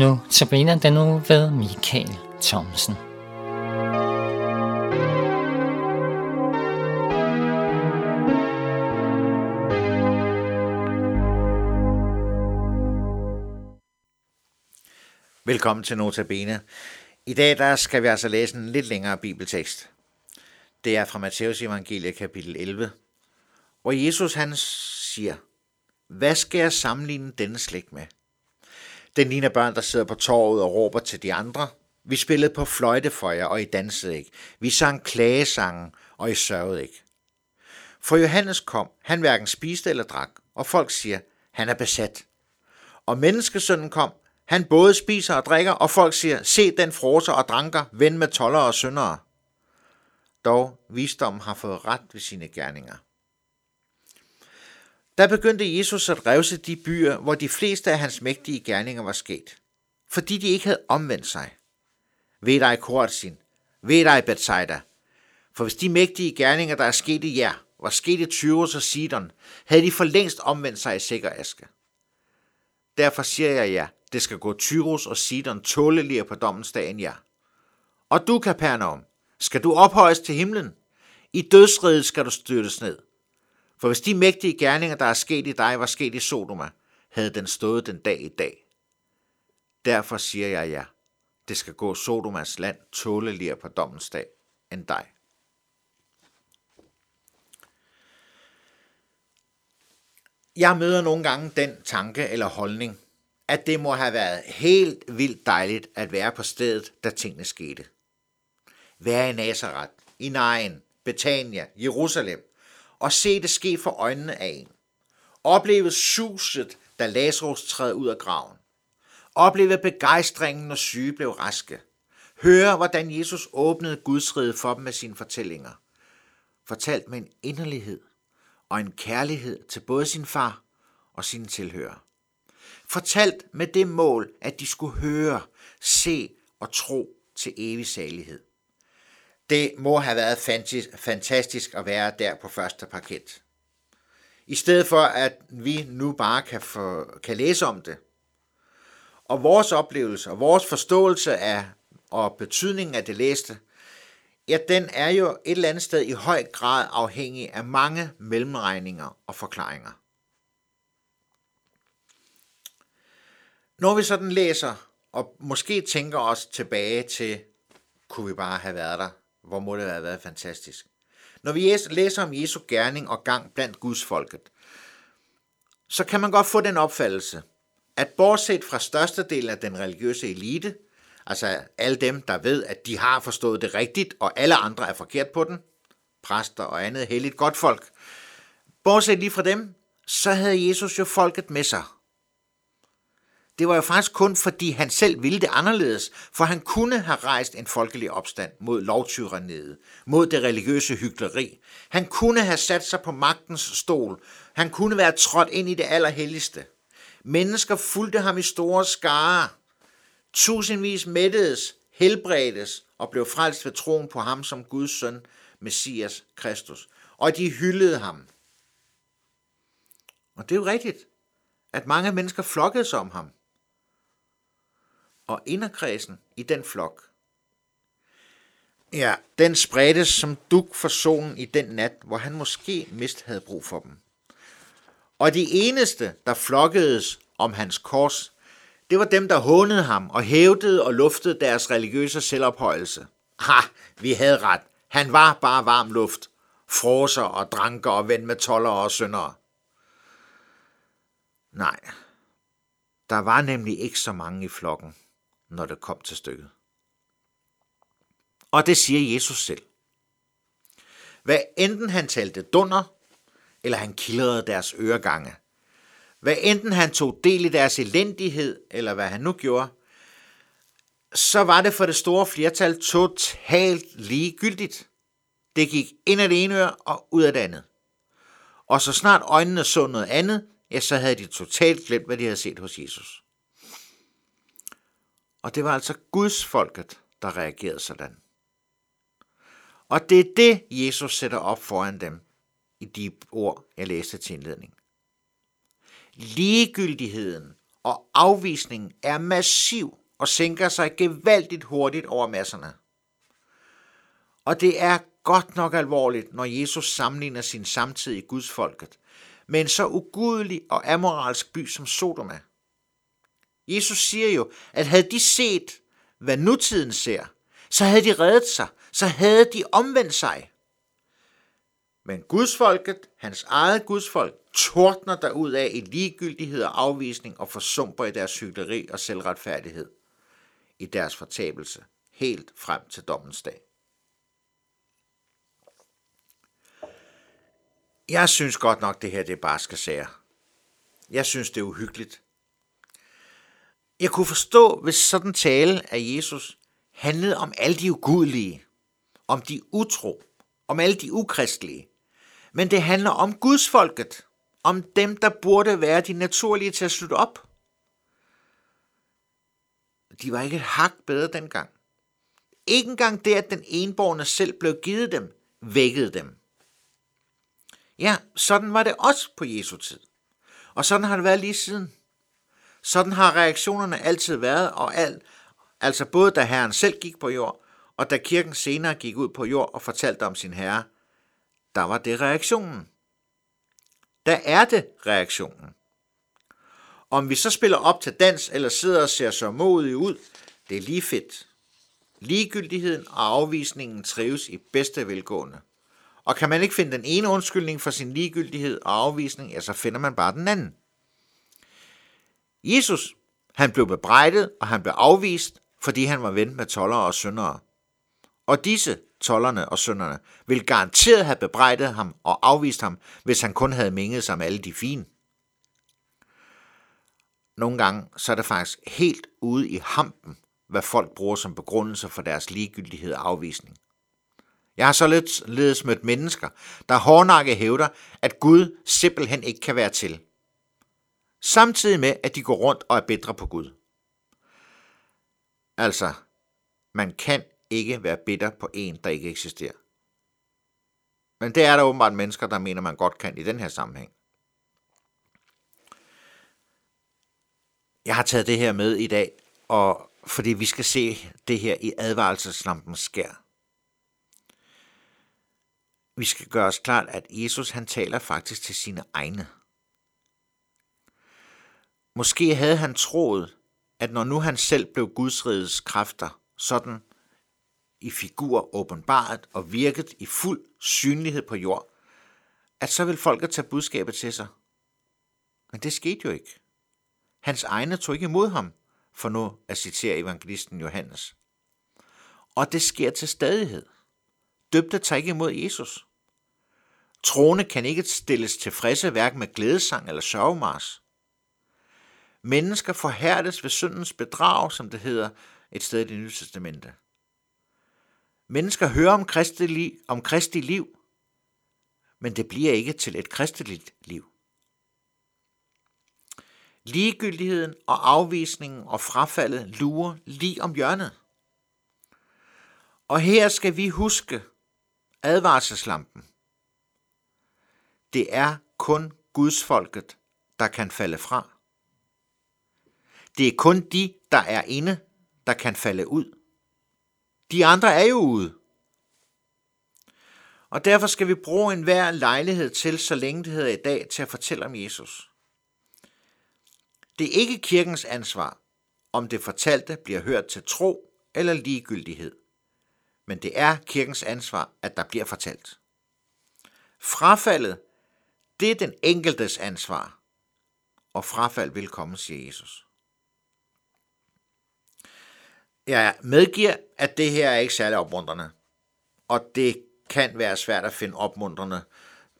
Nu tabiner den nu ved Michael Thomsen. Velkommen til Notabene. I dag der skal vi altså læse en lidt længere bibeltekst. Det er fra Matteus evangelie kapitel 11, hvor Jesus han siger, Hvad skal jeg sammenligne denne slægt med? Den ligner børn, der sidder på torvet og råber til de andre. Vi spillede på fløjte for jer, og I dansede ikke. Vi sang klagesangen, og I sørgede ikke. For Johannes kom, han hverken spiste eller drak, og folk siger, han er besat. Og menneskesønnen kom, han både spiser og drikker, og folk siger, se den froser og dranker, ven med toller og syndere. Dog visdommen har fået ret ved sine gerninger. Der begyndte Jesus at revse de byer, hvor de fleste af hans mægtige gerninger var sket, fordi de ikke havde omvendt sig. Ved dig Korazin, ved dig Bethsaida, for hvis de mægtige gerninger, der er sket i jer, var sket i Tyros og Sidon, havde de for længst omvendt sig i sikker aske. Derfor siger jeg jer, det skal gå Tyros og Sidon tåleligere på dommens dag end jer. Og du, Kapernaum, skal du ophøjes til himlen. I dødsredet skal du styrtes ned. For hvis de mægtige gerninger, der er sket i dig, var sket i Sodoma, havde den stået den dag i dag. Derfor siger jeg jer, det skal gå Sodomas land tåleligere på dommens dag end dig. Jeg møder nogle gange den tanke eller holdning, at det må have været helt vildt dejligt at være på stedet, da tingene skete. Være i Nazareth, i Nain, Betania, Jerusalem, og se det ske for øjnene af en. Opleve suset, da Lazarus træder ud af graven. Opleve begejstringen, når syge blev raske. Høre, hvordan Jesus åbnede Guds rige for dem med sine fortællinger. Fortalt med en inderlighed og en kærlighed til både sin far og sine tilhører. Fortalt med det mål, at de skulle høre, se og tro til evig salighed. Det må have været fantastisk at være der på første parket. I stedet for, at vi nu bare kan, få, kan læse om det. Og vores oplevelse og vores forståelse af og betydningen af det læste, ja, den er jo et eller andet sted i høj grad afhængig af mange mellemregninger og forklaringer. Når vi sådan læser, og måske tænker os tilbage til, kunne vi bare have været der hvor må det have været fantastisk. Når vi læser om Jesu gerning og gang blandt Guds folket, så kan man godt få den opfattelse, at bortset fra størstedelen af den religiøse elite, altså alle dem, der ved, at de har forstået det rigtigt, og alle andre er forkert på den, præster og andet helligt godt folk, bortset lige fra dem, så havde Jesus jo folket med sig – det var jo faktisk kun fordi han selv ville det anderledes, for han kunne have rejst en folkelig opstand mod lovtyraniet, mod det religiøse hyggeleri. Han kunne have sat sig på magtens stol. Han kunne være trådt ind i det allerhelligste. Mennesker fulgte ham i store skare. Tusindvis mættedes, helbredes og blev frelst ved troen på ham som Guds søn, Messias Kristus. Og de hyldede ham. Og det er jo rigtigt, at mange mennesker flokkede sig om ham og inderkredsen i den flok. Ja, den spredtes som duk for solen i den nat, hvor han måske mist havde brug for dem. Og de eneste, der flokkedes om hans kors, det var dem, der hånede ham og hævdede og luftede deres religiøse selvophøjelse. Ha, vi havde ret. Han var bare varm luft. Froser og dranker og ven med toller og syndere. Nej, der var nemlig ikke så mange i flokken når det kom til stykket. Og det siger Jesus selv. Hvad enten han talte dunder, eller han kildrede deres øregange. Hvad enten han tog del i deres elendighed, eller hvad han nu gjorde, så var det for det store flertal totalt ligegyldigt. Det gik ind af det ene øre og ud af det andet. Og så snart øjnene så noget andet, ja, så havde de totalt glemt, hvad de havde set hos Jesus. Og det var altså Guds folket, der reagerede sådan. Og det er det, Jesus sætter op foran dem i de ord, jeg læste til indledning. Ligegyldigheden og afvisningen er massiv og sænker sig gevaldigt hurtigt over masserne. Og det er godt nok alvorligt, når Jesus sammenligner sin samtid i Guds folket med en så ugudelig og amoralsk by som Sodoma. Jesus siger jo, at havde de set, hvad nutiden ser, så havde de reddet sig, så havde de omvendt sig. Men gudsfolket, hans eget gudsfolk, tordner ud af i ligegyldighed og afvisning og forsumper i deres hyggeleri og selvretfærdighed, i deres fortabelse, helt frem til dommens dag. Jeg synes godt nok, det her det bare skal sager. Jeg synes, det er uhyggeligt. Jeg kunne forstå, hvis sådan tale af Jesus handlede om alle de ugudelige, om de utro, om alle de ukristelige. Men det handler om Guds folket, om dem, der burde være de naturlige til at slutte op. De var ikke et hak bedre dengang. Ikke engang det, at den enborgne selv blev givet dem, vækkede dem. Ja, sådan var det også på Jesu tid. Og sådan har det været lige siden. Sådan har reaktionerne altid været, og alt, altså både da Herren selv gik på jord, og da kirken senere gik ud på jord og fortalte om sin herre, der var det reaktionen. Der er det reaktionen. Om vi så spiller op til dans eller sidder og ser så modige ud, det er lige fedt. Ligegyldigheden og afvisningen trives i bedste velgående. Og kan man ikke finde den ene undskyldning for sin ligegyldighed og afvisning, ja, så finder man bare den anden. Jesus, han blev bebrejdet, og han blev afvist, fordi han var ven med tollere og syndere. Og disse, tollerne og synderne, ville garanteret have bebrejdet ham og afvist ham, hvis han kun havde minget sig med alle de fine. Nogle gange så er det faktisk helt ude i hampen, hvad folk bruger som begrundelse for deres ligegyldighed og afvisning. Jeg har således mødt mennesker, der hårdnakke hævder, at Gud simpelthen ikke kan være til. Samtidig med, at de går rundt og er bedre på Gud. Altså, man kan ikke være bitter på en, der ikke eksisterer. Men det er der åbenbart mennesker, der mener, man godt kan i den her sammenhæng. Jeg har taget det her med i dag, og fordi vi skal se det her i advarelseslampens skær. Vi skal gøre os klart, at Jesus han taler faktisk til sine egne. Måske havde han troet, at når nu han selv blev Guds kræfter, sådan i figur åbenbaret og virket i fuld synlighed på jord, at så vil folket tage budskabet til sig. Men det skete jo ikke. Hans egne tog ikke imod ham, for nu at citere evangelisten Johannes. Og det sker til stadighed. Døbte tager ikke imod Jesus. Troende kan ikke stilles tilfredse hverken med glædesang eller sørgemars. Mennesker forhærdes ved syndens bedrag, som det hedder et sted i det nye testamente. Mennesker hører om Kristi, liv, om Kristi liv, men det bliver ikke til et kristeligt liv. Ligegyldigheden og afvisningen og frafaldet lurer lige om hjørnet. Og her skal vi huske advarselslampen. Det er kun Guds folket, der kan falde fra. Det er kun de, der er inde, der kan falde ud. De andre er jo ude. Og derfor skal vi bruge enhver lejlighed til, så længe det hedder i dag, til at fortælle om Jesus. Det er ikke kirkens ansvar, om det fortalte bliver hørt til tro eller ligegyldighed. Men det er kirkens ansvar, at der bliver fortalt. Frafaldet, det er den enkeltes ansvar, og frafald vil komme, siger Jesus. Jeg medgiver, at det her er ikke særlig opmuntrende, og det kan være svært at finde opmuntrende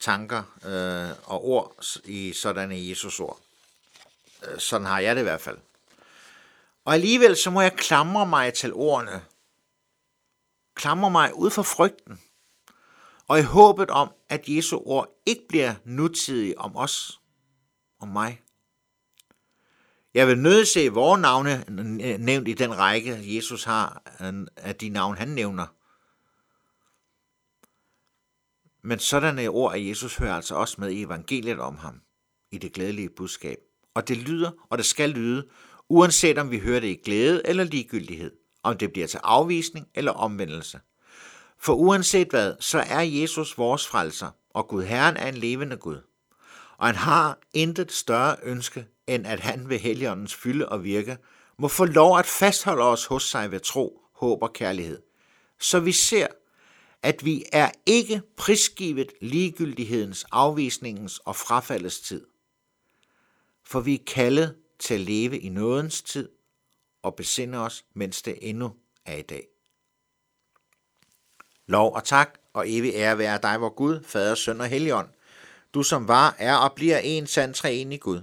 tanker øh, og ord i sådanne Jesus ord. Øh, sådan har jeg det i hvert fald. Og alligevel så må jeg klamre mig til ordene. Klamre mig ud for frygten. Og i håbet om, at Jesu ord ikke bliver nutidige om os, om mig. Jeg vil nødt se vores navne nævnt i den række, Jesus har øh, af de navn, han nævner. Men sådanne ord af Jesus hører altså også med i evangeliet om ham, i det glædelige budskab. og det lyder, og det skal lyde, uanset om vi hører det i glæde eller ligegyldighed, om det bliver til afvisning eller omvendelse. For uanset hvad, så er Jesus vores frelser, og Gud Herren er en levende Gud. Og han har intet større ønske, end at han ved Helligåndens fylde og virke, må få lov at fastholde os hos sig ved tro, håb og kærlighed. Så vi ser, at vi er ikke prisgivet ligegyldighedens, afvisningens og frafaldets tid. For vi er kaldet til at leve i nådens tid og besinde os, mens det endnu er i dag. Lov og tak og evig ære være dig, vor Gud, Fader, Søn og Helligånd. Du som var, er og bliver en sand træen i Gud.